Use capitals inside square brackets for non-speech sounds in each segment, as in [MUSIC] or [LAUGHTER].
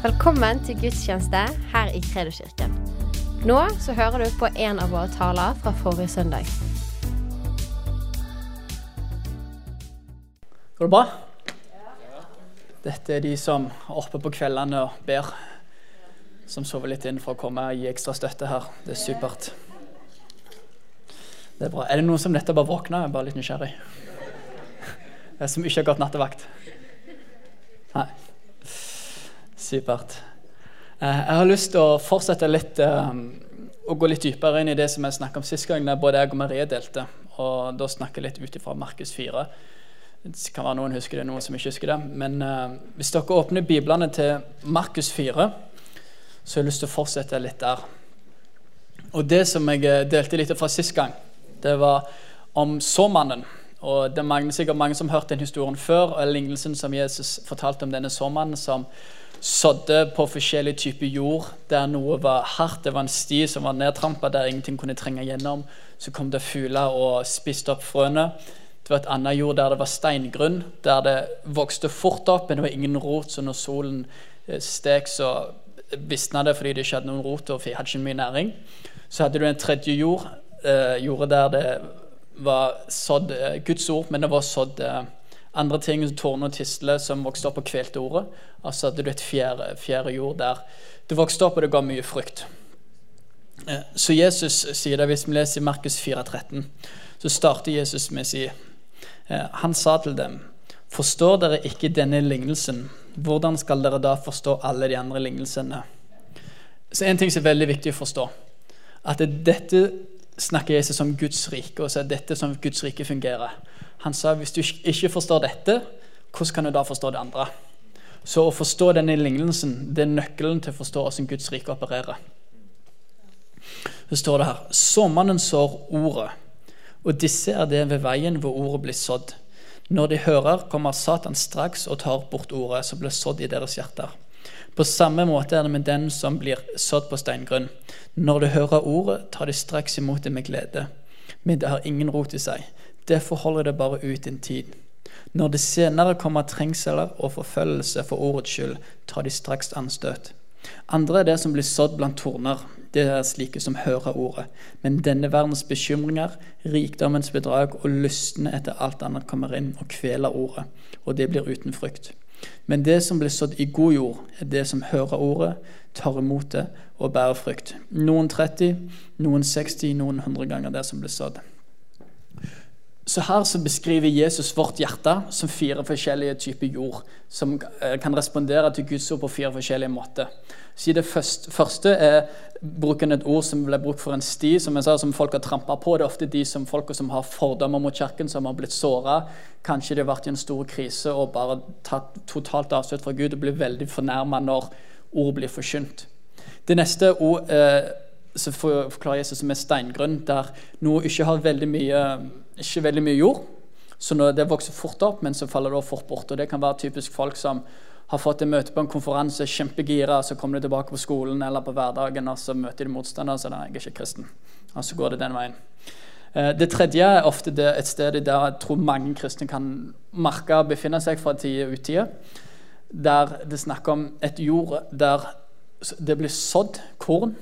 Velkommen til gudstjeneste her i Kredoskirken. Nå så hører du på en av våre taler fra forrige søndag. Går det bra? Dette er de som er oppe på kveldene og ber. Som sover litt inn for å komme og gi ekstra støtte her. Det er supert. Det Er bra. Er det noen som nettopp har våkna? Jeg er bare litt nysgjerrig. Er som ikke har gått nattevakt. Nei. Supert. Eh, Jeg har lyst til å fortsette litt eh, og gå litt dypere inn i det som jeg snakket om sist gang, da både jeg og Marie delte. Og da snakke litt ut ifra Markus 4. Det kan være noen husker det, noen som ikke husker det. Men eh, hvis dere åpner biblene til Markus 4, så har jeg lyst til å fortsette litt der. Og det som jeg eh, delte litt fra sist gang, det var om såmannen. Og det er sikkert mange som har hørt den historien før, og lignelsen som Jesus fortalte om denne såmannen som sådde på forskjellige typer jord der noe var hardt. Det var en sti som var nedtrampa, der ingenting kunne trenge gjennom. Så kom det fugler og spiste opp frøene. Det var et annet jord der det var steingrunn, der det vokste fort opp, men det var ingen rot. Så når solen stek, steg, så visna det fordi det ikke hadde noen rot og hadde ikke mye næring. Så hadde du en tredje jord, eh, jordet der det var sådd eh, Guds ord, men det var sådd eh, andre ting, tårn og tisle, som vokste opp og kvelte ordet. Altså så hadde du et fjerde, fjerde jord der det vokste opp, og det ga mye frukt. Eh, Så Jesus sier det, hvis vi leser i Markus 4,13, så starter Jesus med å si eh, Han sa til dem, forstår dere ikke denne lignelsen, hvordan skal dere da forstå alle de andre lignelsene? Så En ting som er veldig viktig å forstå, at dette snakker Jesus om Guds rike, og så er dette som Guds rike fungerer. Han sa hvis du ikke forstår dette, hvordan kan du da forstå det andre? Så å forstå denne lignelsen det er nøkkelen til å forstå hvordan Guds rike opererer. Så står det her Såmannen sår ordet, og disse er det ved veien hvor ordet blir sådd. Når de hører, kommer Satan straks og tar bort ordet som ble sådd i deres hjerter. På samme måte er det med den som blir sådd på steingrunn. Når du hører ordet, tar de straks imot det med glede. Men det har ingen rot i seg. Derfor holder det bare ut en tid. Når det senere kommer trengseler og forfølgelse for ordets skyld, tar de straks anstøt. Andre er det som blir sådd blant torner. Det er slike som hører ordet. Men denne verdens bekymringer, rikdommens bedrag og lystne etter alt annet kommer inn og kveler ordet, og det blir uten frukt. Men det som blir sådd i god jord, er det som hører ordet, tar imot det og bærer frukt. Noen 30, noen 60, noen 100 ganger det som blir sådd. Så her så beskriver Jesus vårt hjerte som fire forskjellige typer jord, som eh, kan respondere til Guds ord på fire forskjellige måter. Så Det første, er bruken et ord som ble brukt for en sti, som sa, som folk har trampa på. Det er ofte de som folk som har fordommer mot kirken, som har blitt såra. Kanskje de har vært i en stor krise og bare tatt totalt avstøt fra Gud og blir veldig fornærma når ord blir forkynt. Det neste ord eh, så forklarer Jesus som er steingrunn, der noe ikke har veldig mye, ikke veldig mye jord. Så det vokser fort opp, men så faller det fort bort. og Det kan være typisk folk som har fått et møte på en konferanse, kjempegira, så kommer de tilbake på skolen eller på hverdagen, og så møter de motstandere, så er jeg ikke kristen. Og så går det den veien. Eh, Det tredje er ofte et sted der jeg tror mange kristne kan merke og befinne seg fra tid og utide. Der det er snakk om et jord der det blir sådd korn,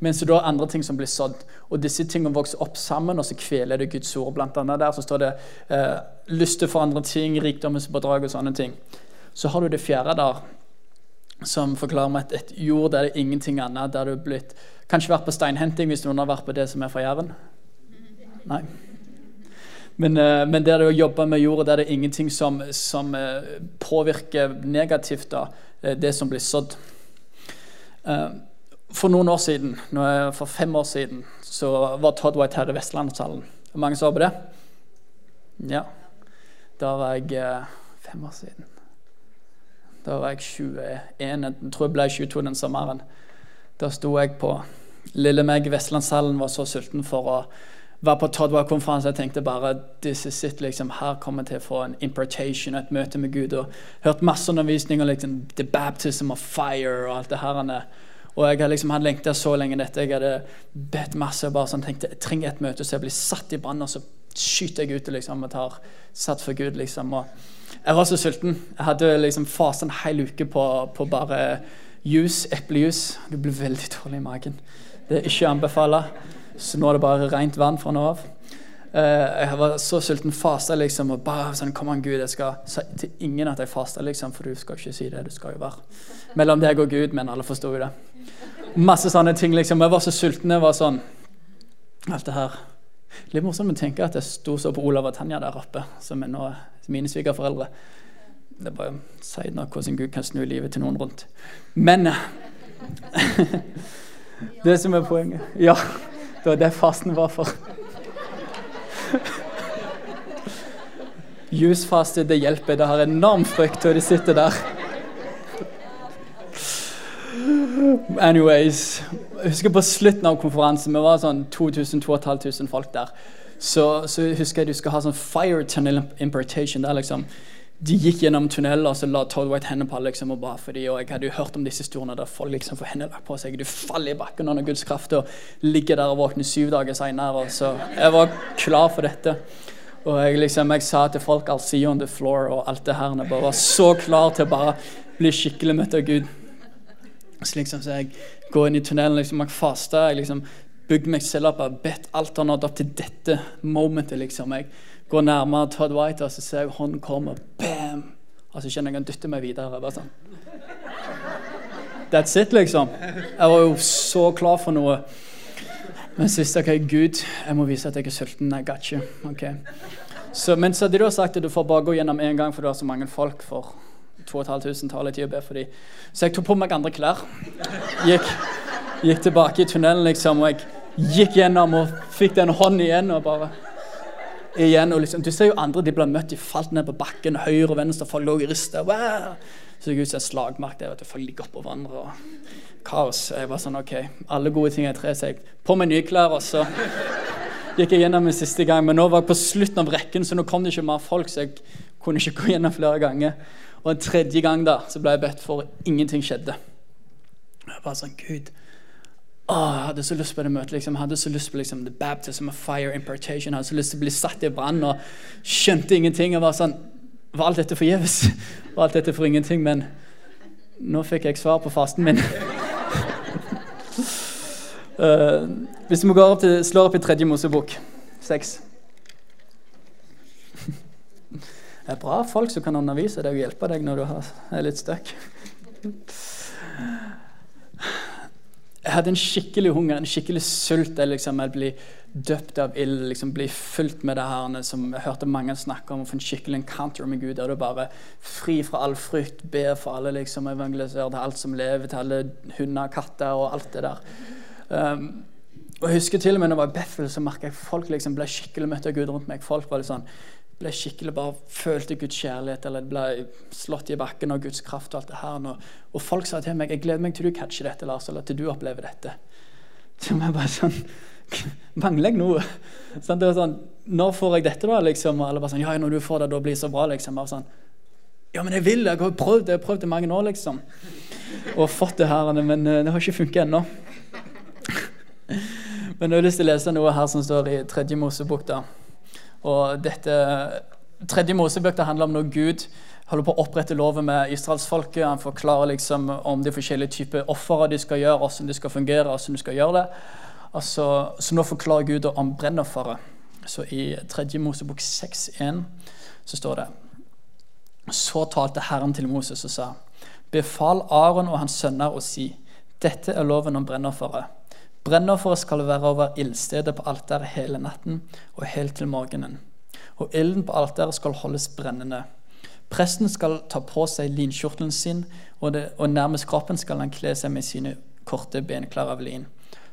mens det er andre ting som blir sådd. Og disse tingene vokser opp sammen, og så kveler det Guds ord. Blant annet der så står det eh, lyster for andre ting, rikdommens bedrag og sånne ting. Så har du det fjerde der, som forklarer meg at et jord der det er ingenting annet. Der du er blitt Kanskje vært på steinhenting hvis noen har vært på det som er fra Jæren? Nei. Men, eh, men der du jobber med jorda, der det er ingenting som, som eh, påvirker negativt da, eh, det som blir sådd. Eh, For noen år siden, for fem år siden, så var Todd White her i Vestlandshallen. Mange så på det? Ja. Da var jeg eh, fem år siden. Da var jeg 21. Jeg tror jeg ble 22 den sommeren. Da sto jeg på Lille meg i Vestlandshallen var så sulten for å være på Todd White-konferanse. Jeg tenkte bare this is it, liksom, her kommer jeg til å få en importation, et møte med Gud. og Hørt masse undervisning og liksom, the baptism of fire og alt det her. Og jeg hadde liksom, hadde lengta så lenge dette. Jeg hadde bedt masse og bare sånn, tenkte jeg trenger et møte, så jeg blir satt i brann, og så skyter jeg ut liksom, og tar satt for Gud. liksom. Og Jeg var så sulten. Jeg hadde liksom fasa en hel uke på, på bare juice, eplejus. Du blir veldig dårlig i magen. Det er ikke å anbefale. Så nå er det bare rent vann fra nå av. Uh, jeg var så sulten, fasta liksom, og bare sånn Kom an, Gud, jeg skal si til ingen at jeg fasta, liksom, for du skal ikke si det. Du skal jo være mellom deg og Gud, men alle forsto jo det. Masse sånne ting, liksom. Jeg var så sulten. Jeg var sånn Alt det her. Litt morsomt å tenke at jeg sto så på Olav og Tanja der oppe, som er nå mine svigerforeldre. Det er bare si noe hvordan Gud kan snu livet til noen rundt. Men [LAUGHS] Det som er poenget Ja, det var det fasten var for. [LAUGHS] Jusfaste, det hjelper. Det har enorm frykt, og de sitter der. Anyways. Jeg husker på slutten av konferansen, vi var sånn 2000-2500 folk der. Så, så husker jeg du skal ha sånn fire tunnel importation. der liksom de gikk gjennom tunnelen og så la Todd White hendene på liksom, og ba for. Og jeg hadde jo hørt om disse historiene der folk liksom får hendene på seg. Du faller i bakken under Guds kraft og ligger der og våkner syv dager seinere. Så jeg var klar for dette. Og jeg, liksom, jeg sa til folk 'I'll see you on the floor' og alt det her. Jeg bare var så klar til å bare bli skikkelig møtt av Gud. Så liksom, så jeg går inn i tunnelen, liksom, jeg faster, jeg liksom bygger meg selv opp og bedt alt har nådd opp til dette momentet. liksom. Jeg går nærmere Todd White, og så ser jeg hånden komme, bam! Og så kjenner jeg han dytter meg videre. bare sånn. That's it, liksom. Jeg var jo så klar for noe. Men sist ok, Gud, jeg må vise at jeg er sulten. I got you. Okay. Så, men så hadde du sagt at du får bare gå gjennom én gang, for du har så mange folk for 2500 taler tid å be for dem. Så jeg tok på meg andre klær. Gikk, gikk tilbake i tunnelen, liksom, og jeg gikk gjennom og fikk den hånden igjen. og bare igjen, og liksom, Du ser jo andre de ble møtt, de falt ned på bakken, høyre og venstre, folk lå i rista. Så det ut som en slagmark der, at folk ligger oppå hverandre. og Kaos. Jeg var sånn, ok, Alle gode ting er tre, så jeg på meg nye klær. og så gikk jeg gjennom en siste gang, Men nå var jeg på slutten av rekken, så nå kom det ikke mer folk. så jeg kunne ikke gå gjennom flere ganger. Og en tredje gang da, så ble jeg bedt for, ingenting skjedde. Jeg bare sånn, Gud, Åh, jeg hadde så lyst på det møtet. Liksom. Jeg hadde så lyst på liksom, the baptism of fire impartation. Jeg hadde så lyst til å bli satt i brann og skjønte ingenting. Jeg var sånn, Var alt dette forgjeves? [LAUGHS] Var alt dette for ingenting? Men nå fikk jeg svar på fasten min. uh, [LAUGHS] hvis vi går opp til, slår opp i tredje Mosebok, seks Det er bra folk som kan undervise deg og hjelpe deg når du er litt stuck. Jeg hadde en skikkelig hunger, en skikkelig sult. Jeg liksom, jeg bli døpt av ild, liksom, blir fulgt med det her som jeg hørte mange snakke om. Få en skikkelig encounter med Gud. Der du bare fri fra all frykt, ber for alle, liksom, evangeliserer til alt som lever, til alle hunder, katter og alt det der. Um, og Jeg husker til og med når jeg var i Bethel, så merka jeg folk liksom ble skikkelig møtt av Gud rundt meg. Folk var litt sånn ble skikkelig bare følte Guds kjærlighet eller ble slått i bakken av Guds kraft. Og alt det her. Og, og folk sa til meg jeg gleder meg til du catcher dette, Lars, eller til du opplever dette. [LAUGHS] Så jeg bare sånn [LAUGHS] Mangler jeg noe? [LAUGHS] Sånn, det var sånn, Når får jeg dette, da? liksom, Og alle bare sånn Ja, når du får det, da blir det så bra. liksom, bare sånn, Ja, men jeg vil! Jeg har prøvd det jeg har prøvd det mange år, liksom. Og fått det her, men eh, det har ikke funket ennå. Men jeg har lyst til å lese noe her som står i tredje Mosebok. da. Og dette Tredje Mosebøk det handler om når Gud holder på å opprette loven med israelsfolket. Han forklarer liksom om de forskjellige typer ofre de skal gjøre, hvordan de skal fungere. hvordan de skal gjøre det. Altså, så nå forklarer Gud om brennofferet. Så i tredje Mosebok 6,1 så står det Så talte Herren til Moses og sa:" Befal Aron og hans sønner å si:" Dette er loven om brennofferet. Brennofferet skal være over ildstedet på alteret hele natten og helt til morgenen. Og ilden på alteret skal holdes brennende. Presten skal ta på seg linkjortelen sin, og, det, og nærmest kroppen skal han kle seg med sine korte benklær av lin.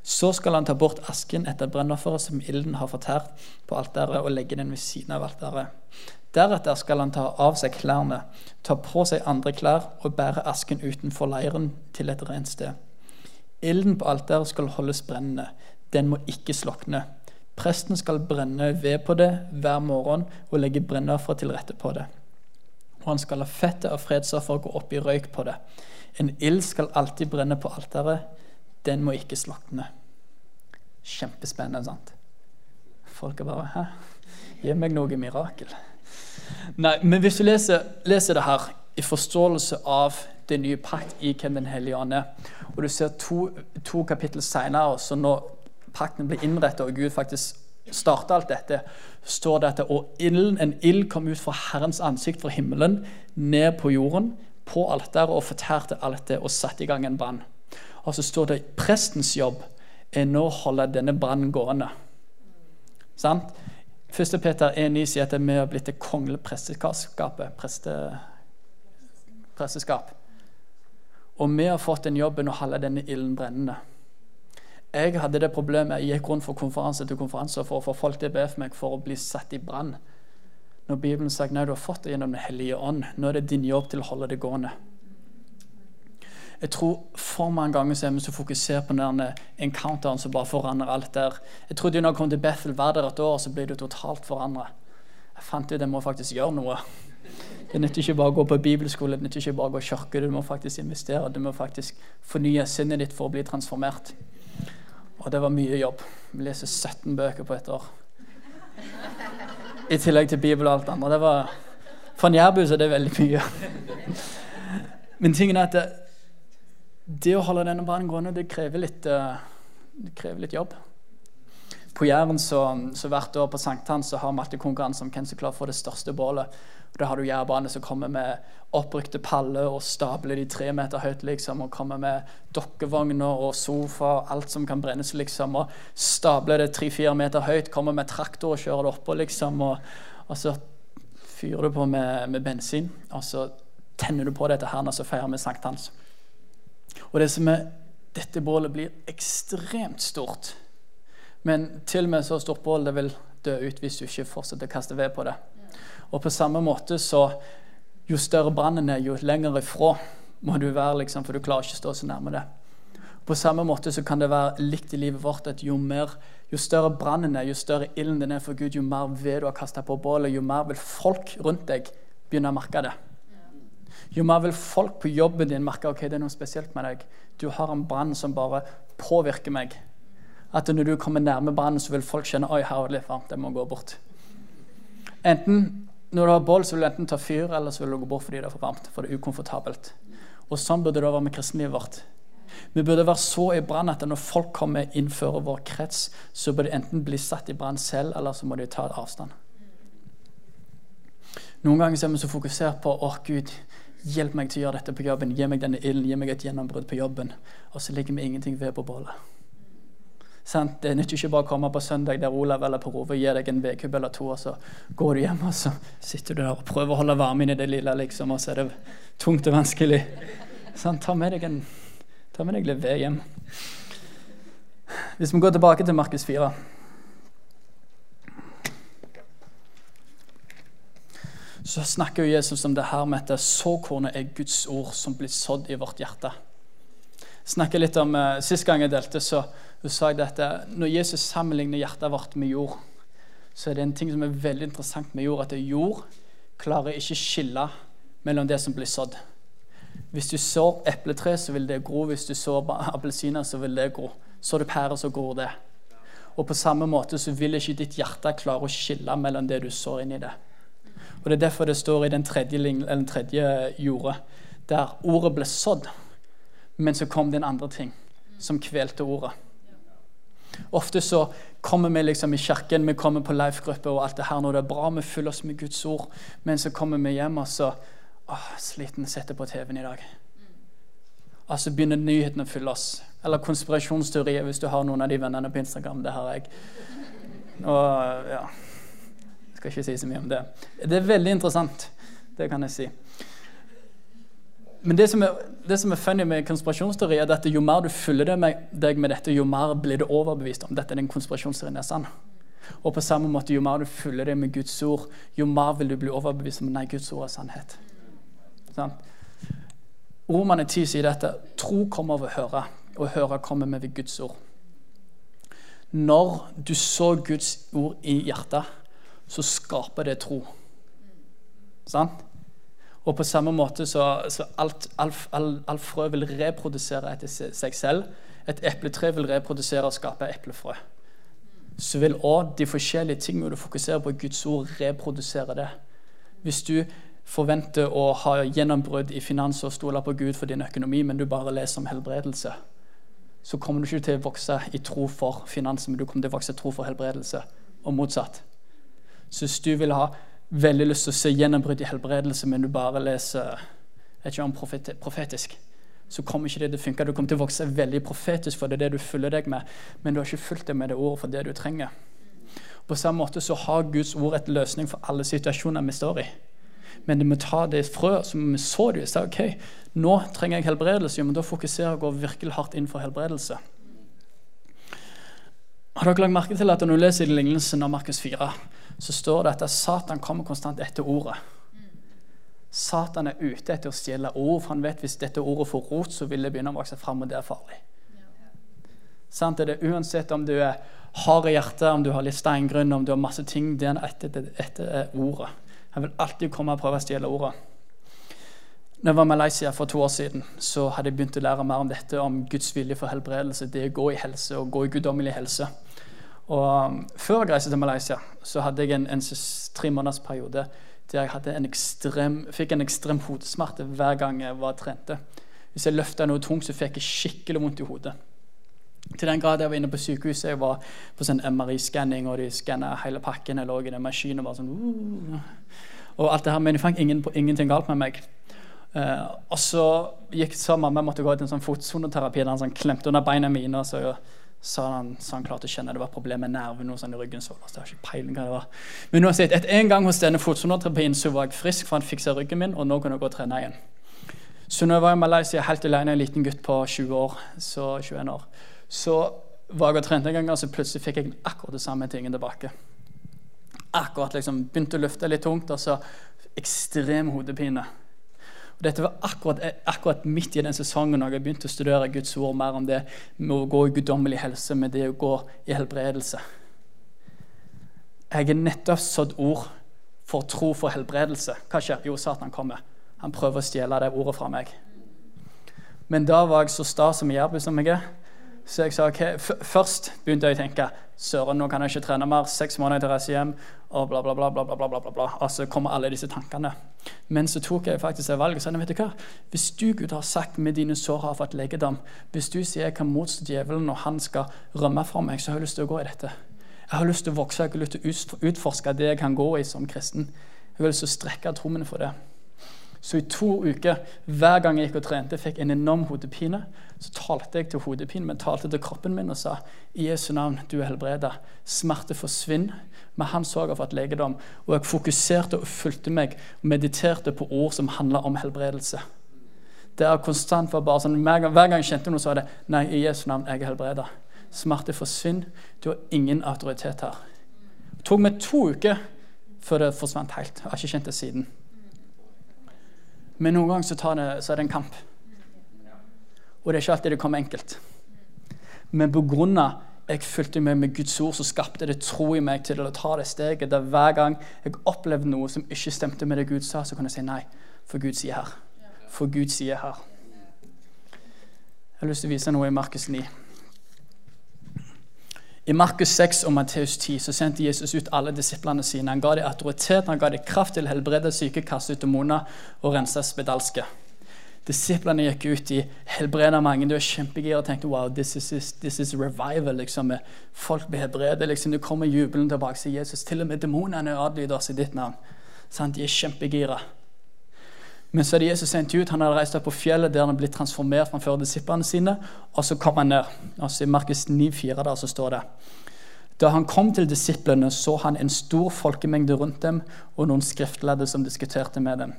Så skal han ta bort asken etter brennofferet som ilden har fortært på alteret, og legge den ved siden av alteret. Deretter skal han ta av seg klærne, ta på seg andre klær og bære asken utenfor leiren til et rent sted. Ilden på alteret skal holdes brennende. Den må ikke slokne. Presten skal brenne ved på det hver morgen og legge brennoffer til rette på det. Og han skal la fettet av fredsoffer gå opp i røyk på det. En ild skal alltid brenne på alteret. Den må ikke slokne. Kjempespennende, sant? Folk er bare Hæ? Gi meg noe mirakel. Nei, men hvis du leser, leser det her i forståelse av det nye pakt i hvem Den hellige ånd er, og du ser to, to kapittel senere, så når pakten blir innrettet og Gud faktisk starta alt dette, står det at og ilden, en ild kom ut fra Herrens ansikt fra himmelen, ned på jorden, på alteret, og fortærte alt det og satte i gang en brann. Og så står det prestens jobb er nå å holde denne brannen gående. Sant? 1. Peter 1,9 sier at vi har blitt det kongelige presteskapet. Preste, presteskap. Og vi har fått den jobben å holde denne ilden brennende. Jeg hadde det problemet, jeg gikk rundt fra konferanse til konferanse for å få folk til å be for meg for å bli satt i brann. Når Bibelen sier nei, du har fått det gjennom Den hellige ånd. Nå er det din jobb til å holde det gående. Jeg tror for mange ganger så er vi så fokusert på den encounteren som bare forandrer alt der. Jeg trodde når jeg kom til Bethel, hver der et år, så ble det totalt forandra. Jeg fant ut at jeg må faktisk gjøre noe. Det nytter ikke bare å gå på bibelskole, det nytter ikke bare å gå kirke. Du må faktisk investere, du må faktisk fornye sinnet ditt for å bli transformert. Og det var mye jobb. Vi leser 17 bøker på et år. I tillegg til Bibel og alt andre. Det var, for en jærbu er det veldig mye. Men tingen er at det, det å holde denne brannen gående, det krever litt, eh, det krever litt jobb. På Jæren så, så hvert år på sankthans så har vi alltid konkurranse om hvem som klarer å få det største bålet. Da har du jærbane som kommer med opprykte paller og stabler de tre meter høyt. liksom, Og kommer med dokkevogner og sofa og alt som kan brennes. liksom, Og stabler det tre-fire meter høyt. Kommer med traktor og kjører det oppå. liksom, og, og så fyrer du på med, med, bensin. Og så tenner du på dette her når så feirer vi sankthans. Og det som er, dette bålet blir ekstremt stort. Men til og med så stort bål det vil dø ut hvis du ikke fortsetter å kaste ved på det. Og på samme måte så Jo større brannen er, jo lenger ifra må du være, liksom, for du klarer ikke å stå så nærme det. På samme måte så kan det være likt i livet vårt at jo, mer, jo større brannen er, jo større ilden den er for Gud, jo mer ved du har kasta på bålet, jo mer vil folk rundt deg begynne å merke det. Jo mer vil folk på jobben din merke ok, det er noe spesielt med deg. Du har en brann som bare påvirker meg. At når du kommer nærme brannen, så vil folk kjenne oi, her er det litt varmt, jeg må gå bort. Enten når du har bål, så vil du enten ta fyr, eller så vil du gå bort fordi det er for varmt. For det er ukomfortabelt. Og sånn burde det være med kristenlivet vårt. Vi burde være så i brann at når folk kommer innenfor vår krets, så bør de enten bli satt i brann selv, eller så må de ta avstand. Noen ganger er vi så fokusert på å Gud, hjelp meg til å gjøre dette på jobben. Gi meg denne ilden, gi meg et gjennombrudd på jobben. Og så ligger vi ingenting ved på bålet. Sant? Det nytter ikke bare å komme på søndag der Olav eller Per Ove gir deg en vedkubb eller to, og så går du hjem og så sitter du der og prøver å holde varmen i det lille, liksom, og så er det tungt og vanskelig. Sant? Ta med deg en ta med deg litt ved hjem. Hvis vi går tilbake til Markus 4 Så snakker jo Jesus om det her med at såkornet er Guds ord som blir sådd i vårt hjerte. Snakker litt om, uh, Sist gang jeg delte, så hun sa at når Jesus sammenligner hjertet vårt med jord, så er det en ting som er veldig interessant med jord, at jord klarer ikke skille mellom det som blir sådd. Hvis du sår epletre, så vil det gro. Hvis du sår appelsiner, så vil det gro. Sår du pærer, så gror det. Og på samme måte så vil ikke ditt hjerte klare å skille mellom det du sår inni det. Og Det er derfor det står i den tredje, den tredje jordet, der ordet ble sådd, men så kom det en andre ting som kvelte ordet. Ofte så kommer vi liksom i kirken, vi kommer på life-gruppe og alt det her når det er bra, vi fyller oss med Guds ord, men så kommer vi hjem og så åh, sliten setter på TV-en i dag. Og så begynner nyhetene å fylle oss. Eller konspirasjonsteorier, hvis du har noen av de vennene på Instagram. Det har jeg. Og ja Jeg skal ikke si så mye om det. Det er veldig interessant. Det kan jeg si. Men det som, er, det som er funny med konspirasjonsteori, er at jo mer du fyller deg med dette, jo mer blir du overbevist om dette den konspirasjonsteorien er sann. Og på samme måte, jo mer du fyller deg med Guds ord, jo mer vil du bli overbevist om nei, Guds ord er sannhet. Sånn? Romane 10 sier dette. Tro kommer av å høre, og høre kommer med ved Guds ord. Når du så Guds ord i hjertet, så skaper det tro. Sant? Og på samme måte så, så alt, alt, alt, alt, frø vil reprodusere etter seg selv. Et epletre vil reprodusere og skape eplefrø. Så vil òg de forskjellige tingene du fokuserer på Guds ord, reprodusere det. Hvis du forventer å ha gjennombrudd i finans og stole på Gud for din økonomi, men du bare leser om helbredelse, så kommer du ikke til å vokse i tro for finans, men du kommer til å vokse i tro for helbredelse, og motsatt. Så hvis du vil ha veldig lyst til å se gjennombrudd i helbredelse, men du bare leser et eller annet profetisk, så kommer ikke det til å funke. Du kommer til å vokse veldig profetisk, for det er det du følger deg med, men du har ikke fulgt deg med det ordet for det du trenger. På samme måte så har Guds ord et løsning for alle situasjoner vi står i. Men det må ta det frø som vi så det i. ok, nå trenger jeg helbredelse. men da fokuserer jeg og går virkelig hardt inn for helbredelse. Har dere lagt merke til at Når du leser i lignelsen av Markus 4, så står det at Satan kommer konstant etter ordet. Satan er ute etter å stjele ord, for han vet hvis dette ordet får rot, så vil det begynne å vokse fram, og det er farlig. Sant? Det Uansett om du er hard i hjertet, om du har litt steingrunn, om du har masse ting, det er etter, etter ordet. Han vil alltid komme og prøve å stjele ordet. Når jeg var i Malaysia for to år siden, så hadde jeg begynt å lære mer om dette, om Guds vilje for helbredelse, det å gå i helse og gå i guddommelig helse. Og um, Før jeg reiste til Malaysia, så hadde jeg en, en tre måneders periode der jeg en ekstrem, fikk en ekstrem hodesmerte hver gang jeg var trente. Hvis jeg løfta noe tungt, så fikk jeg skikkelig vondt i hodet. Til den grad jeg var inne på sykehuset, jeg var på sånn MRI-skanning, og de skanna hele pakken. Jeg lå i den maskinen og var sånn uh, Og alt det her, Men jeg fant ingen, ingenting galt med meg. Uh, og så gikk så mamma måtte gå til en sånn fotsoneterapi der han sånn klemte under beina mine. og så sa han, så han klarte å kjenne det var problemer med nerven og sånn i ryggen. så det var ikke peiling hva det var. Men uansett, et en gang hos denne fotsoneterapien så var jeg frisk, for han fiksa ryggen min, og nå kunne jeg gå og trene igjen. Så når jeg var i Malaysia helt alene, en liten gutt på 20 år, så 21 år, så var jeg og trente en gang, og så plutselig fikk jeg akkurat det samme tingen tilbake. Akkurat liksom, Begynte å løfte litt tungt, og så ekstrem hodepine. Og dette var akkurat, akkurat, midt i den sesongen når jeg begynte å studere Guds ord mer om det med å gå i guddommelig helse, med det å gå i helbredelse. Jeg har nettopp sådd ord for tro for helbredelse. Hva skjer? Jo, Satan kommer. Han prøver å stjele det ordet fra meg. Men da var jeg så sta som jærbu som jeg er, så jeg sa ok, Først begynte jeg å tenke søren, nå kan jeg ikke trene mer. Seks måneder til å reise hjem. Og bla, bla, bla. bla, bla, bla, bla, bla. Og så kommer alle disse tankene. Men så tok jeg faktisk det valget og sa vet du hva? hvis du Gud har sagt med dine sår har fått legedom, hvis du sier jeg kan motstå djevelen når han skal rømme fra meg, så har jeg lyst til å gå i dette. Jeg har lyst til å vokse, jeg har lyst til å utforske det jeg kan gå i som kristen. Jeg har lyst til å strekke trommene for det. Så i to uker, hver gang jeg gikk og trente, fikk en enorm hodepine. Så talte jeg til hodepinen, men talte til kroppen min og sa i Jesu navn, du er helbreda. Smerte forsvinner. Men hans så for fått legedom. Og jeg fokuserte og fulgte meg og mediterte på ord som handla om helbredelse. Det er konstant var bare sånn, Hver gang, hver gang jeg kjente noe, så var det nei, i Jesu navn, jeg er helbreda. Smerte forsvinner. Du har ingen autoritet her. Det tok meg to uker før det forsvant helt. Jeg har ikke kjent det siden. Men noen ganger så, det, så, er det en kamp. Og det er ikke alltid det kommer enkelt. Men på grunn av jeg fulgte med med Guds ord, så skapte det tro i meg til å ta det steget der hver gang jeg opplevde noe som ikke stemte med det Gud sa, så kunne jeg si nei, for Gud sier her. For Gud sier her. Jeg har lyst til å vise noe i Markus 9. I Markus 6 og Matteus 10 så sendte Jesus ut alle disiplene sine. Han ga dem autoritet, han ga dem kraft til å helbrede syke, kaste ut demoner og rense spedalske. Disiplene gikk ut i helbreda mange. Du var kjempegira og tenkte wow, this is, this is revival. liksom. Folk blir helbredet. Liksom. Du kommer jubelen tilbake til Jesus. Til og med demonene adlyder oss i ditt navn. Sant? de er kjempegira. Men så hadde Jesus sendt ut, han hadde reist opp på fjellet der han ble transformert framfor disiplene sine. Og så kom han ned. Altså I Markus 9,4 der så står det Da han kom til disiplene, så han en stor folkemengde rundt dem og noen skriftlærde som diskuterte med dem.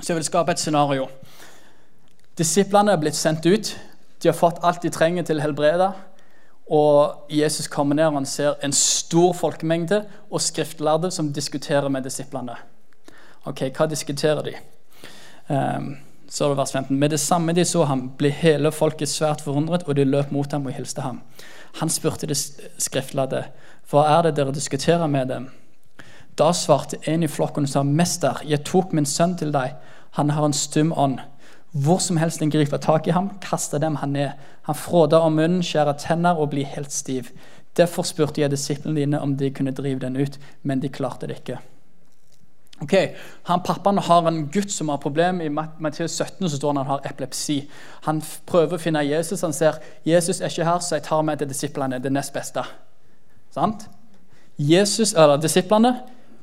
Så jeg vil skape et scenario. Disiplene er blitt sendt ut. De har fått alt de trenger til helbrede. Og Jesus kommer ned og han ser en stor folkemengde og skriftlærde som diskuterer med disiplene. Ok, Hva diskuterer de? Um, så det vers 15. Med det samme de så ham, ble hele folket svært forundret, og de løp mot ham og hilste ham. Han spurte de skriftlærde, hva er det dere diskuterer med dem? Da svarte en i flokken og sa, Mester, jeg tok min sønn til deg. Han har en stum ånd. Hvor som helst en griper tak i ham, kaster dem han ned. Han fråder om munnen, skjærer tenner og blir helt stiv. Derfor spurte jeg disiplene dine om de kunne drive den ut, men de klarte det ikke. Ok, han Pappaen har en gutt som har problem. I Matteus 17 så står han han har epilepsi. Han prøver å finne Jesus. Han ser Jesus er ikke her, så jeg tar med til disiplene. det nest beste. Sant? Jesus, eller Disiplene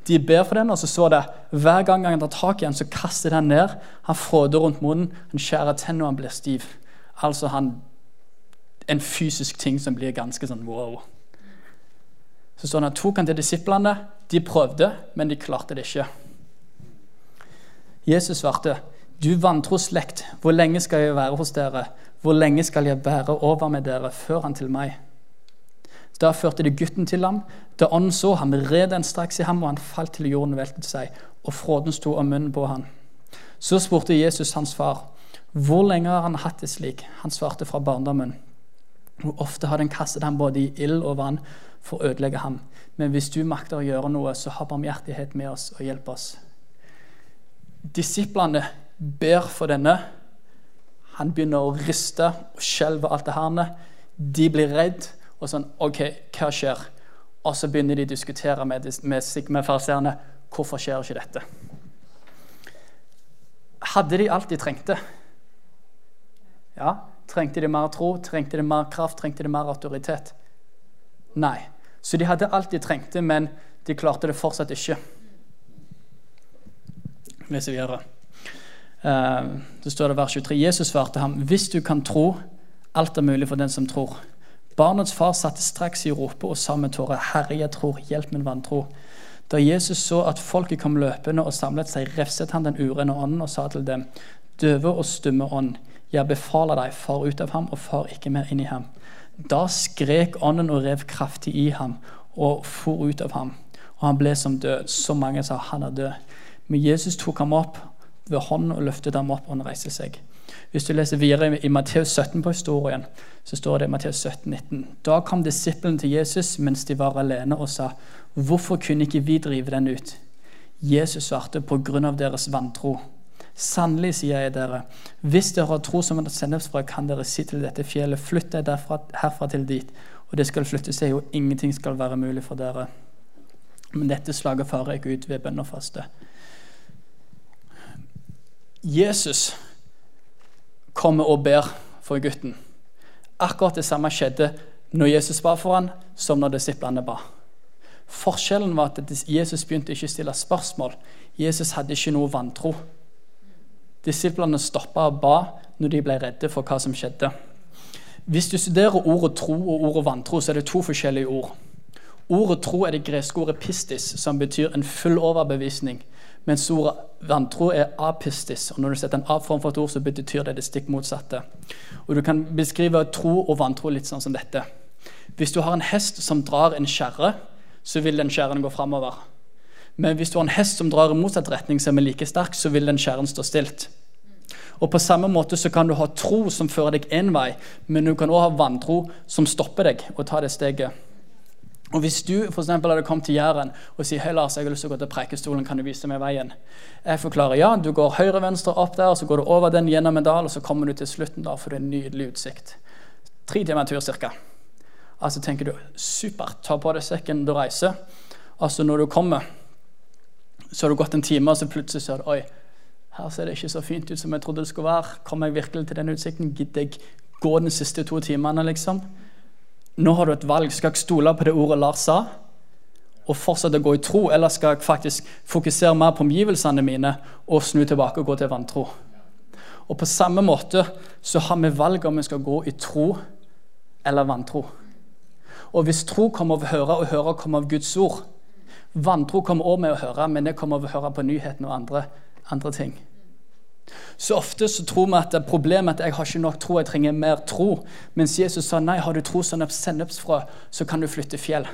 de ber for den, og så så det hver gang han tar tak i den, så kaster den ned. Han fråder rundt munnen, han skjærer tennene og han blir stiv. Altså han, en fysisk ting som blir ganske sånn wow. Så står det han tok han til disiplene. De prøvde, men de klarte det ikke. Jesus svarte, 'Du vantro slekt, hvor lenge skal jeg være hos dere?' 'Hvor lenge skal jeg bære over med dere før han til meg?' Da førte de gutten til ham. Da ånden så ham, red den straks i ham, og han falt til jorden og veltet seg, og fråden sto om munnen på han. Så spurte Jesus hans far, 'Hvor lenge har han hatt det slik?' Han svarte fra barndommen. Hvor ofte har den kastet ham både i ild og vann for å ødelegge ham. Men hvis du makter å gjøre noe, så ha barmhjertighet med oss og hjelp oss. Disiplene ber for denne. Han begynner å riste og skjelve alt det her. De blir redd og sånn OK, hva skjer? Og så begynner de å diskutere med, med, med farseerne hvorfor skjer ikke dette. Hadde de alt de trengte? Ja. Trengte de mer tro? Trengte de mer kraft? Trengte de mer autoritet? Nei. Så de hadde alt de trengte, men de klarte det fortsatt ikke. leser videre. Uh, så står det vers 23. Jesus svarte ham, 'Hvis du kan tro, alt er mulig for den som tror.' Barnets far satte straks i ropet og sa med tårer, 'Herre, jeg tror, hjelp min vantro.' Da Jesus så at folket kom løpende og samlet seg, refset han den urene ånden og sa til dem, 'Døve og stumme ånd, jeg befaler deg, far ut av ham og far ikke mer inn i ham.' Da skrek ånden og rev kraftig i ham og for ut av ham. Og han ble som død. Så mange sa han er død. Men Jesus tok ham opp ved hånden og løftet ham opp, og han reiste seg. Hvis du leser videre i Matteus 17 på historien, så står det i Matteus 17, 19. Da kom disiplene til Jesus mens de var alene, og sa, 'Hvorfor kunne ikke vi drive den ut?' Jesus svarte, 'På grunn av deres vantro.' Sannelig, sier jeg dere, hvis dere har tro som et sennepsfrø, kan dere si til dette fjellet, flytt deg herfra til dit, og det skal flytte seg, og ingenting skal være mulig for dere. Men dette slaget farer ikke ut ved bønn og faste. Jesus kommer og ber for gutten. Akkurat det samme skjedde når Jesus ba for ham, som når disiplene ba. Forskjellen var at Jesus begynte ikke å stille spørsmål. Jesus hadde ikke noe vantro. Disiplene stoppa og ba når de ble redde for hva som skjedde. Hvis du studerer ordet tro og ordet vantro, så er det to forskjellige ord. Ordet tro er det greske ordet pistis, som betyr en full overbevisning. Mens ordet vantro er apistis. og Når du setter en a form for et ord, så betyr det det stikk motsatte. Og Du kan beskrive tro og vantro litt sånn som dette. Hvis du har en hest som drar en skjære, så vil den skjæren gå framover. Men hvis du har en hest som drar i motsatt retning, som er like sterk, så vil den skjæren stå stilt. Og På samme måte så kan du ha tro som fører deg én vei, men du kan også ha vantro som stopper deg og tar det steget. Og Hvis du for eksempel, hadde kommet til Jæren og sier hei Lars, jeg har lyst til å gå til Preikestolen, kan du vise meg veien? Jeg forklarer ja, du går høyre-venstre opp der, og så går du over den gjennom en dal, og så kommer du til slutten der, for det er en nydelig utsikt. Tre timer tur ca. Altså tenker du supert, ta på deg sekken, du reiser. Altså når du kommer, så har du gått en time, og så plutselig ser du oi, her ser det ikke så fint ut som jeg trodde det skulle være. Kommer jeg virkelig til den utsikten? Gidder jeg gå de siste to timene, liksom? Nå har du et valg. Skal jeg stole på det ordet Lars sa, og fortsette å gå i tro, eller skal jeg faktisk fokusere mer på omgivelsene mine og snu tilbake og gå til vantro? Og På samme måte så har vi valg om vi skal gå i tro eller vantro. Og hvis tro kommer av å høre, og høre kommer av Guds ord Vantro kommer også med å høre, men det kommer av å høre på nyhetene og andre, andre ting. Så ofte så tror vi at problemet er at jeg har ikke nok tro, jeg trenger mer tro. Mens Jesus sa nei, har du tro som et sennepsfrø, så kan du flytte fjell.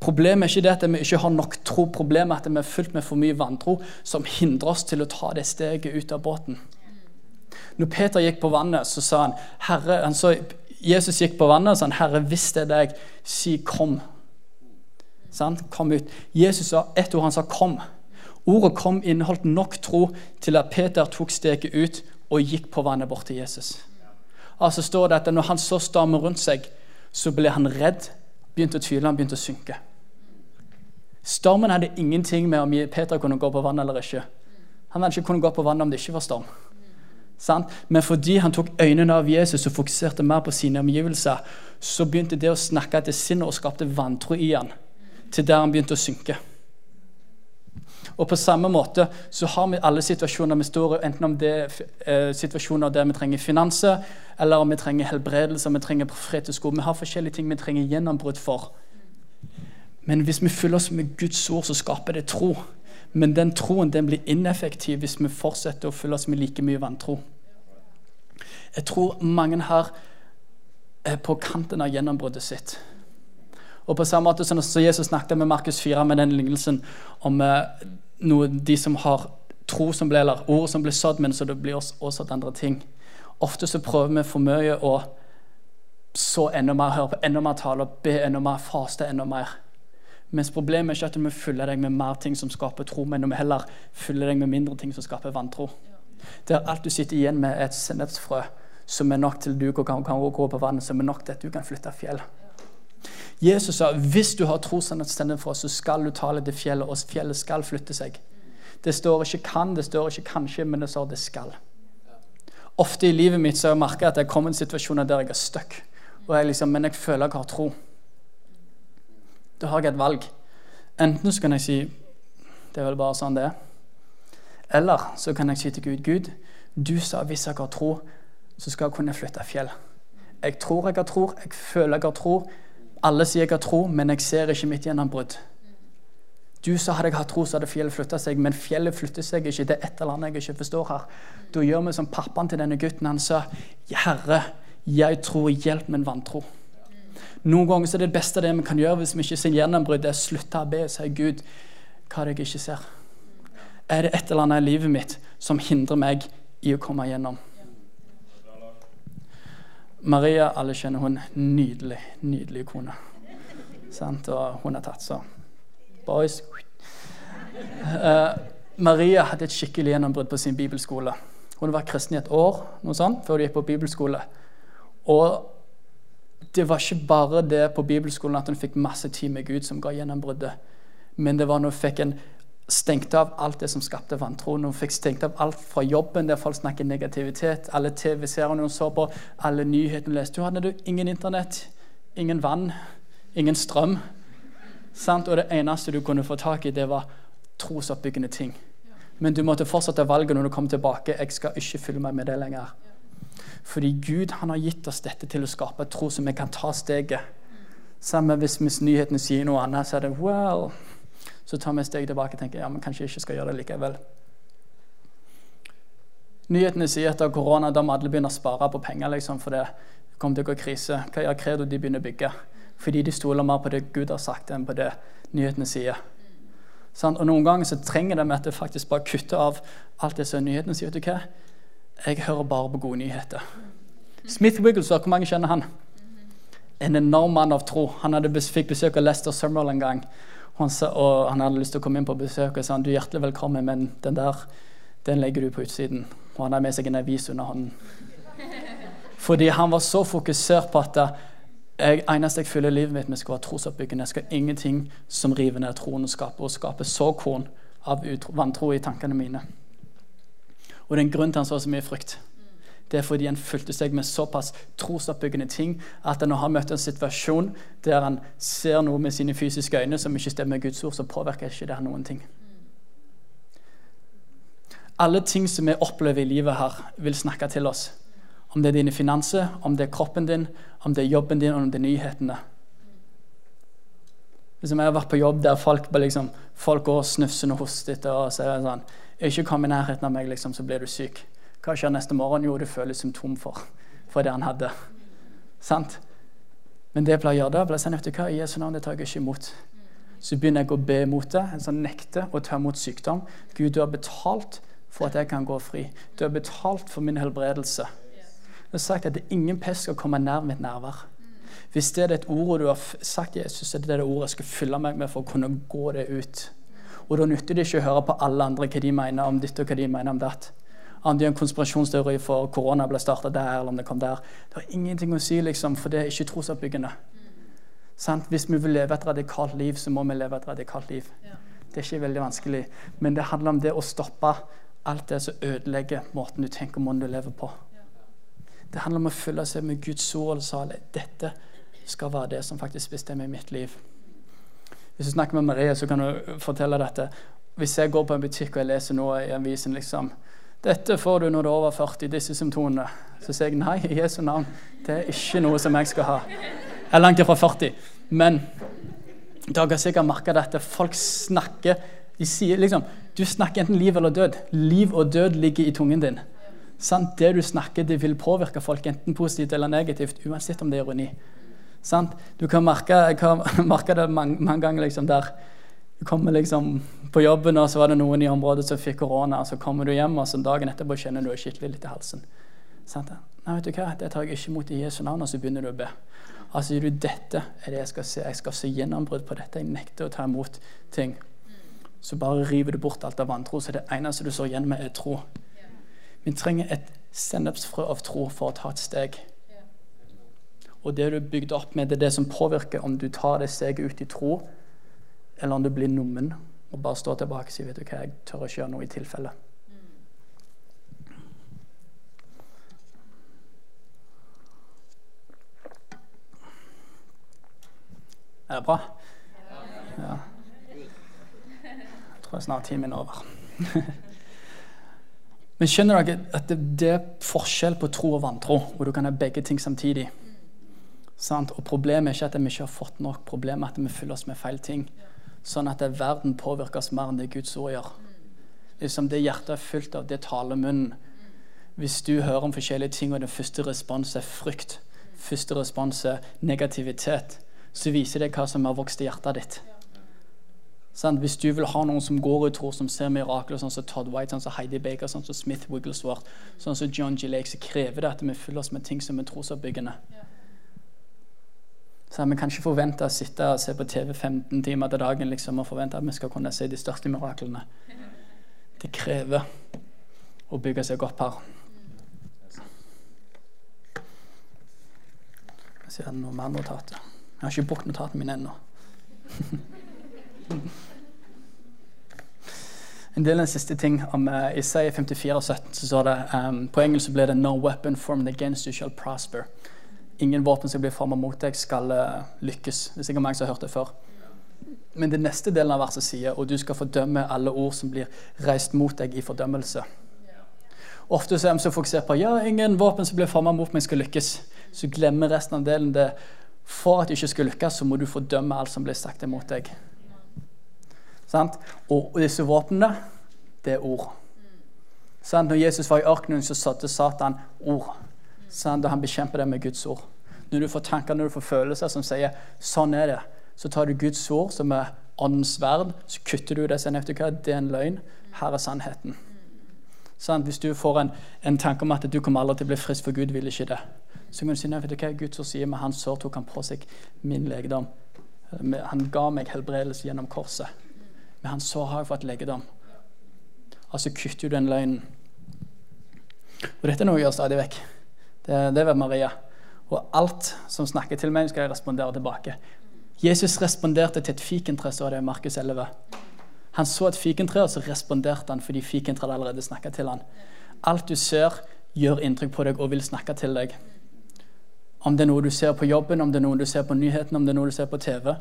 Problemet er ikke det at vi ikke har nok tro, problemet er at vi er fylt med for mye vantro som hindrer oss til å ta det steget ut av båten. Når Peter gikk på vannet, så sa han, Herre, han så, Jesus gikk på vannet og sa han, Herre, hvis det er deg, si kom. Sånn? Kom ut. Jesus sa ett ord, han sa 'kom'. Ordet 'kom' inneholdt nok tro til at Peter tok steget ut og gikk på vannet bort til Jesus. Altså står det at Når han så stormen rundt seg, så ble han redd, begynte å tvile, han begynte å synke. Stormen hadde ingenting med om Peter kunne gå på vann eller ikke. Han hadde ikke kunnet gå på vann om det ikke var storm. Men fordi han tok øynene av Jesus og fokuserte mer på sine omgivelser, så begynte det å snakke til sinnet og skapte vantro i han, til der han begynte å synke. Og på samme måte så har vi alle situasjoner vi står i, enten om det er eh, situasjoner der vi trenger finanser, eller om vi trenger helbredelse, vi trenger profetisk ord. Vi har forskjellige ting vi trenger gjennombrudd for. Men hvis vi fyller oss med Guds ord, så skaper det tro. Men den troen den blir ineffektiv hvis vi fortsetter å fylle oss med like mye vantro. Jeg tror mange her er på kanten av gjennombruddet sitt. Og på samme måte som Jesus snakket med Markus 4 med den lignelsen om eh, noe, de som har tro som ble, eller ord som blir sådd, men så det blir også også andre ting. Ofte så prøver vi for mye å så enda mer, høre på enda mer tale, be enda mer, faste enda mer. Mens problemet er ikke at vi fyller deg med mer ting som skaper tro, men om vi heller fyller deg med mindre ting som skaper vantro. Der alt du sitter igjen med, er et sennepsfrø som er nok til du kan, kan gå på vannet, som er nok til at du kan flytte fjell. Jesus sa hvis du har tro for oss, så skal du tale til fjellet, og fjellet skal flytte seg. Det står ikke 'kan', det står ikke 'kanskje', men det står 'det skal'. Ofte i livet mitt så har jeg merka at jeg kommer i situasjoner der jeg er stuck. Liksom, men jeg føler jeg har tro. Da har jeg et valg. Enten så kan jeg si det er vel bare sånn det er. Eller så kan jeg si til Gud Gud, du sa hvis jeg har tro, så skal jeg kunne flytte fjell. Jeg tror jeg har tro, jeg føler jeg har tro. Alle sier jeg har tro, men jeg ser ikke mitt gjennombrudd. Du sa hadde jeg hatt tro, så hadde fjellet flytta seg, men fjellet flytter seg ikke. Det er et eller annet jeg ikke forstår her. Da gjør vi som pappaen til denne gutten. Han sa, 'Herre, jeg tror, hjelp min vantro'. Noen ganger så er det beste det vi kan gjøre hvis vi ikke ser gjennombrudd, det er å slutte å be og si, 'Gud, hva er det jeg ikke ser?' Er det et eller annet i livet mitt som hindrer meg i å komme gjennom? Maria, alle kjenner hun. Nydelig, nydelig kone. Sant? Og hun har tatt, så Boys. Uh, Maria hadde et skikkelig gjennombrudd på sin bibelskole. Hun var kristen i et år noe sånt, før hun gikk på bibelskole. Og det var ikke bare det på bibelskolen at hun fikk masse tid med Gud som ga gjennombruddet, men det var når hun fikk en stengte av alt det som skapte vantro. Hun fikk stengt av alt fra jobben der folk snakker negativitet, alle TV-seriene hun så på, alle nyhetene hun leste. Hun hadde ingen internett, ingen vann, ingen strøm. Sant? Og det eneste du kunne få tak i, det var trosoppbyggende ting. Men du måtte fortsette valget når du kom tilbake. Jeg skal ikke fylle meg med det lenger. Fordi Gud han har gitt oss dette til å skape tro som vi kan ta steget. Sammen hvis, hvis nyhetene sier noe annet, så er det well Så tar vi et steg tilbake og tenker ja, men kanskje jeg ikke skal gjøre det likevel. Nyhetene sier etter korona da må alle begynne å spare på penger liksom, for det kommer til å gå krise. Hva gjør Credo? De begynner å bygge fordi de stoler mer på det Gud har sagt, enn på det nyhetene sier. Og Noen ganger så trenger de at det faktisk bare kutter av alt det som nyhetene sier. vet du hva? Jeg hører bare på gode nyheter. Smith Wigglesworth, hvor mange kjenner han? En enorm mann av tro. Han hadde fikk besøk av Lester Summerall en gang. Han sa, og han hadde lyst til å komme inn på besøk og sa han, du er hjertelig velkommen, men den der den legger du på utsiden. Og han har med seg en avis under hånden. [LAUGHS] Fordi han var så fokusert på at jeg, eneste jeg fyller livet mitt med, skal være trosoppbyggende. Jeg skal ingenting som river ned troen og skaper, og skaper såkorn av vantro i tankene mine. Og det er en grunn til han så så mye frykt. Det er fordi han fulgte seg med såpass trosoppbyggende ting at han nå har møtt en situasjon der han ser noe med sine fysiske øyne som ikke stemmer med Guds ord, så påvirker ikke det noen ting. Alle ting som vi opplever i livet her, vil snakke til oss. Om det er dine finanser, om det er kroppen din, om det er jobben din, om det er nyhetene. Liksom jeg har vært på jobb der folk, liksom, folk går snufsende og hoster og sier sånn 'Ikke kom i nærheten av meg, liksom, så blir du syk.' Hva skjer neste morgen? Jo, du føler symptom for, for det han hadde. Sant? Men det jeg pleier å gjøre da, sånn, vet du hva, i Jesu navn det tar jeg ikke imot. Så begynner jeg å be imot det, en sånn nekte å ta imot sykdom. Gud, du har betalt for at jeg kan gå fri. Du har betalt for min helbredelse. Du har sagt at det ingen pest skal komme nær mitt nærvær. Hvis det er et ord du har sagt Jesus, er det det ordet jeg skal fylle meg med for å kunne gå det ut. Og Da nytter det ikke å høre på alle andre hva de mener om ditt og hva de mener om datt. Om det er en konspirasjonsteori for korona ble starta der, eller om det kom der. Det har ingenting å si, liksom, for det er ikke trosoppbyggende. Sant? Hvis vi vil leve et radikalt liv, så må vi leve et radikalt liv. Det er ikke veldig vanskelig, men det handler om det å stoppe alt det som ødelegger måten du tenker om måten du lever på. Det handler om å fylle seg med Guds ord og sa dette skal være det som faktisk bestemmer mitt liv. Hvis du snakker med Marie, så kan du fortelle dette. Hvis jeg går på en butikk og jeg leser noe i avisen liksom, 'Dette får du når du er over 40, disse symptomene.' Så sier jeg nei, i Jesu navn. Det er ikke noe som jeg skal ha. Jeg er langt ifra 40. Men dere har sikkert merka dette. Folk snakker de sier liksom Du snakker enten liv eller død. Liv og død ligger i tungen din. Sant? Det du snakker, det vil påvirke folk enten positivt eller negativt, uansett om det er ironi. Sant? Du kan merke, kan [LAUGHS] merke det mange, mange ganger liksom der du kommer liksom på jobben, og så var det noen i området som fikk korona. og Så kommer du hjem, og så dagen etterpå kjenner du skikkelig litt i halsen. Sant? Nei, vet du hva? Det tar jeg ikke imot i Jesu navn, og så begynner du å be. Altså, sier du dette er det jeg skal se. Jeg skal se gjennombrudd på dette. Jeg nekter å ta imot ting. Så bare river du bort alt av vantro. Så det eneste du står igjen med, er tro. Vi trenger et sennepsfrø av tro for å ta et steg. Og det du er bygd opp med, det er det som påvirker om du tar det steget ut i tro, eller om du blir nummen og bare stå tilbake og si vet du hva, jeg tør ikke gjøre noe i tilfelle. Er det bra? Ja. Jeg tror jeg snart timen er over. [LAUGHS] Men skjønner dere at det, det, er forskjell på tro og vantro, hvor du kan ha begge ting samtidig. Sant? Og Problemet er ikke at vi ikke har fått nok, problemet er at vi fyller oss med feil ting. Sånn at verden påvirkes mer enn det Guds ord gjør. Liksom Det hjertet er fylt av, det taler munnen. Hvis du hører om forskjellige ting, og den første respons er frykt, første respons er negativitet, så viser det hva som har vokst i hjertet ditt. Sånn, hvis du vil ha noen som går i tro, som ser mirakler, sånn som Todd White, sånn som Heidi Baker, sånn som Smith Wigglesworth, sånn som John G. Lake, så krever det at vi fyller oss med ting som er trosoppbyggende. Så Vi kan ikke forvente å sitte og se på TV 15 timer til dagen liksom, og forvente at vi skal kunne se de største miraklene. Det krever å bygge seg opp her. Jeg ser noe mer notater. Jeg har ikke brukt notatene mine ennå. [LAUGHS] En del av den siste ting om uh, Isaiah 54, og 17, så står det um, På engelsk ble det 'No weapon formed against you shall prosper'. Ingen våpen som blir formet mot deg, skal uh, lykkes. Det er sikkert mange som har hørt det før. Men det neste delen av verset sier og du skal fordømme alle ord som blir reist mot deg i fordømmelse. Ofte så er vi så fokusert på ja, ingen våpen som blir formet mot meg, skal lykkes. Så glemmer resten av delen det. For at du ikke skal lykkes, så må du fordømme alt som blir sagt imot deg. Sant? Og disse våpnene, det er ord. Sant? Når Jesus var i ørkenen, så satte Satan ord. Sant? Og han bekjemper det med Guds ord. Når du får tanker, når du får følelser som sier 'sånn er det', så tar du Guds ord, som er åndens verd, så kutter du det. sier du hva, det er en løgn. Her er sannheten. Sant? Hvis du får en, en, tanke om at du kommer aldri til å bli frisk, for Gud vil ikke det, så kan du si nei, vet du hva, Guds ord sier med hans sår tok han på seg min legedom. Han ga meg helbredelse gjennom korset. Med hans sår har jeg fått legedom. Altså kutter du den løgnen. Og dette er noe vi gjør stadig vekk. Det, det var Maria. Og alt som snakker til meg, skal jeg respondere tilbake. Jesus responderte til et fikentre, så det i Markus 11. Han så et fikentre, og så responderte han fordi fikentreet allerede snakka til han. Alt du ser, gjør inntrykk på deg og vil snakke til deg. Om det er noe du ser på jobben, om det er noe du ser på nyhetene, om det er noe du ser på TV.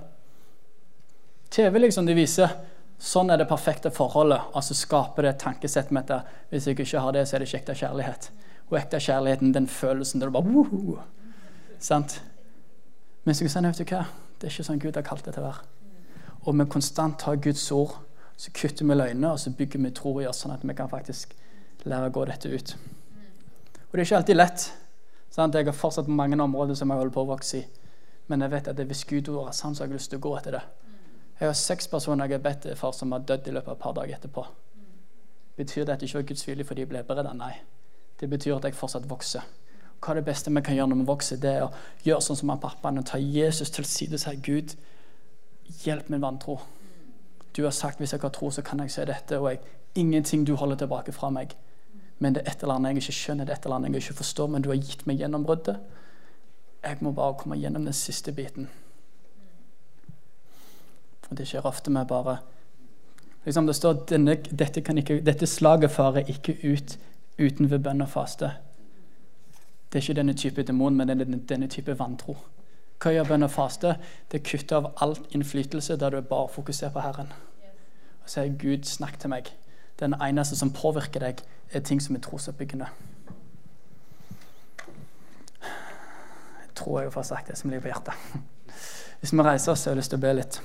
TV liksom, de viser sånn er det perfekte forholdet, og så skaper det et tankesett med at hvis jeg ikke har det, så er det ikke ekte kjærlighet. Og ekte kjærligheten, den følelsen der du bare Woho! Sant? Men så kan vet du hva? det er ikke sånn Gud har kalt det til å være. Og vi konstant tar Guds ord, så kutter vi løgner, og så bygger vi tro i oss, sånn at vi kan faktisk lære å gå dette ut. Og det er ikke alltid lett. Sant? Jeg har fortsatt mange områder som jeg holder på å vokse i. Men jeg vet at hvis Gud er sant, så har jeg lyst til å gå etter det. Jeg har seks personer jeg har bedt for, som har dødd i løpet av et par dager etterpå. Betyr det at det ikke var Guds vilje fordi de ble beredt? Nei. Det betyr at jeg fortsatt vokser. Hva er det beste vi kan gjøre når vi vokser? Det er å gjøre sånn som han pappaen og ta Jesus til side og si Gud, hjelp min vantro. Du har sagt hvis jeg har tro, så kan jeg se dette, og jeg, ingenting du holder tilbake fra meg. Men det er et eller annet jeg ikke skjønner, det er et eller annet jeg ikke forstår, men du har gitt meg gjennombruddet. Jeg må bare komme gjennom den siste biten. Og det skjer ofte med bare liksom Det står at dette, dette slaget farer ikke ut utenfor bønn og faste. Det er ikke denne type demon, men denne, denne type vantro. Hva gjør bønn og faste? Det kutter av alt innflytelse der du bare fokuserer på Herren. Og sier Gud, snakk til meg. Den eneste som påvirker deg, er ting som er trosoppbyggende. Jeg tror jeg får sagt det som ligger på hjertet. Hvis vi reiser oss, så har jeg lyst til å be litt.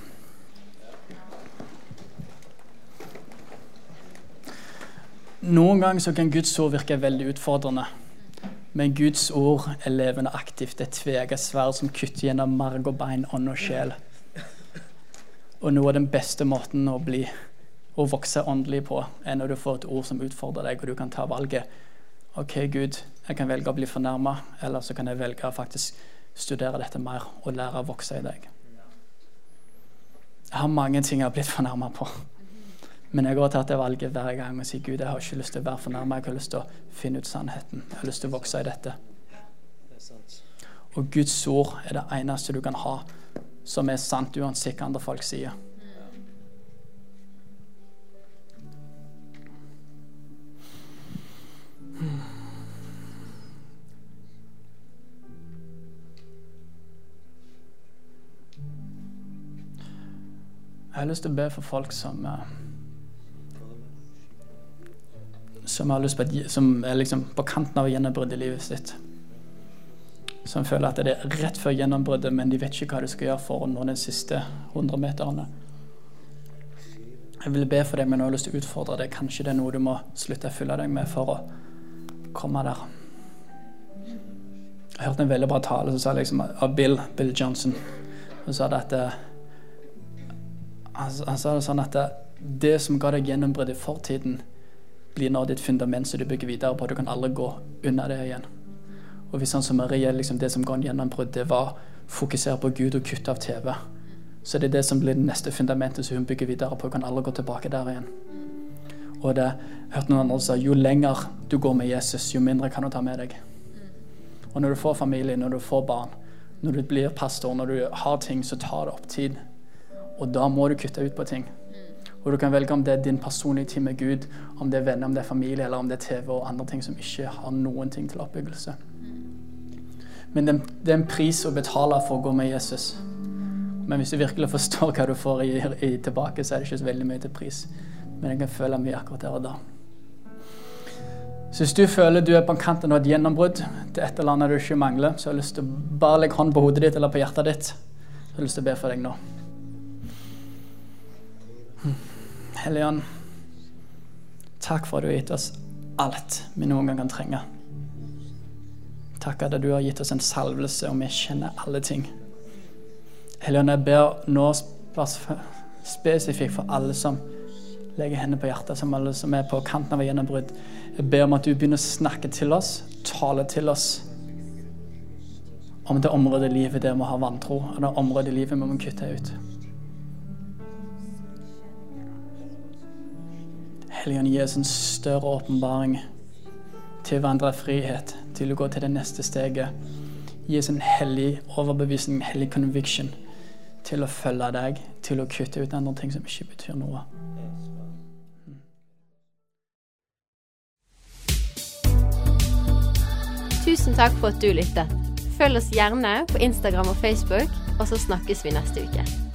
Noen ganger så kan Guds ord virke veldig utfordrende. Men Guds ord er levende aktivt. Det er tveget sverd som kutter gjennom marg og bein, ånd og sjel. Og noe av den beste måten å bli å vokse åndelig på, er når du får et ord som utfordrer deg, og du kan ta valget. OK, Gud, jeg kan velge å bli fornærma, eller så kan jeg velge å faktisk studere dette mer og lære å vokse i deg. Jeg har mange ting jeg har blitt fornærma på. Men jeg har tatt det valget hver gang og sier Gud, jeg har ikke lyst til å være fornærma. Jeg har lyst til å finne ut sannheten. Jeg har lyst til å vokse i dette. Og Guds ord er det eneste du kan ha som er sant, uansett hva andre folk sier. Jeg har lyst til å be for folk som som, har lyst på som er liksom på kanten av gjennombruddet i livet sitt. Som føler at det er rett før gjennombruddet, men de vet ikke hva de skal gjøre for å nå de siste 100 meterne. Jeg vil be for deg, men jeg har lyst til å utfordre deg. Kanskje det er noe du må slutte å fylle deg med for å komme der. Jeg hørte en veldig bra tale som sa liksom, av Bill, Bill Johnson. Han sa det at han, han sa det sånn at det, det som ga deg gjennombrudd i fortiden, blir nå ditt fundament som du bygger videre på. Du kan aldri gå unna det igjen. Og hvis han som Marie, liksom det som ga gjennom gjennombrudd, det var fokusere på Gud og kutte av TV, så det er det som blir det neste fundamentet som hun bygger videre på. Hun kan aldri gå tilbake der igjen. Og det, jeg hørte noen andre si jo lenger du går med Jesus, jo mindre kan du ta med deg. Og når du får familie, når du får barn, når du blir pastor, når du har ting, så tar det opp tid. Og da må du kutte ut på ting. Og du kan velge om det er din personlige tid med Gud, om det er venner, om det er familie, eller om det er TV og andre ting som ikke har noen ting til oppbyggelse. Men det, er en pris å betale for å gå med Jesus. Men hvis du virkelig forstår hva du får i, i tilbake, så er det ikke så veldig mye til pris. Men jeg kan føle mye akkurat der og da. Så hvis du føler du er på kanten av et gjennombrudd til et eller annet du ikke mangler, så har jeg lyst til å bare legge hånd på hodet ditt eller på hjertet ditt. Så jeg har lyst til å be for deg nå. Hellige Ånd, takk for at du har gitt oss alt vi noen gang kan trenge. Takk at du har gitt oss en salvelse, og vi kjenner alle ting. Hellige Ånd, jeg ber nå spesifikt for alle som legger hendene på hjertet, som alle som er på kanten av gjennombrudd. Jeg ber om at du begynner å snakke til oss, tale til oss om det området i livet der vi har vantro, og det området i livet vi må kutte ut. Helligånd, gi oss en større åpenbaring til å vandre frihet, til å gå til det neste steget. Gi oss en hellig overbevisning, en hellig conviction, til å følge deg, til å kutte ut andre ting som ikke betyr noe. Tusen takk for at du lyttet. Følg oss gjerne på Instagram og Facebook, og så snakkes vi neste uke.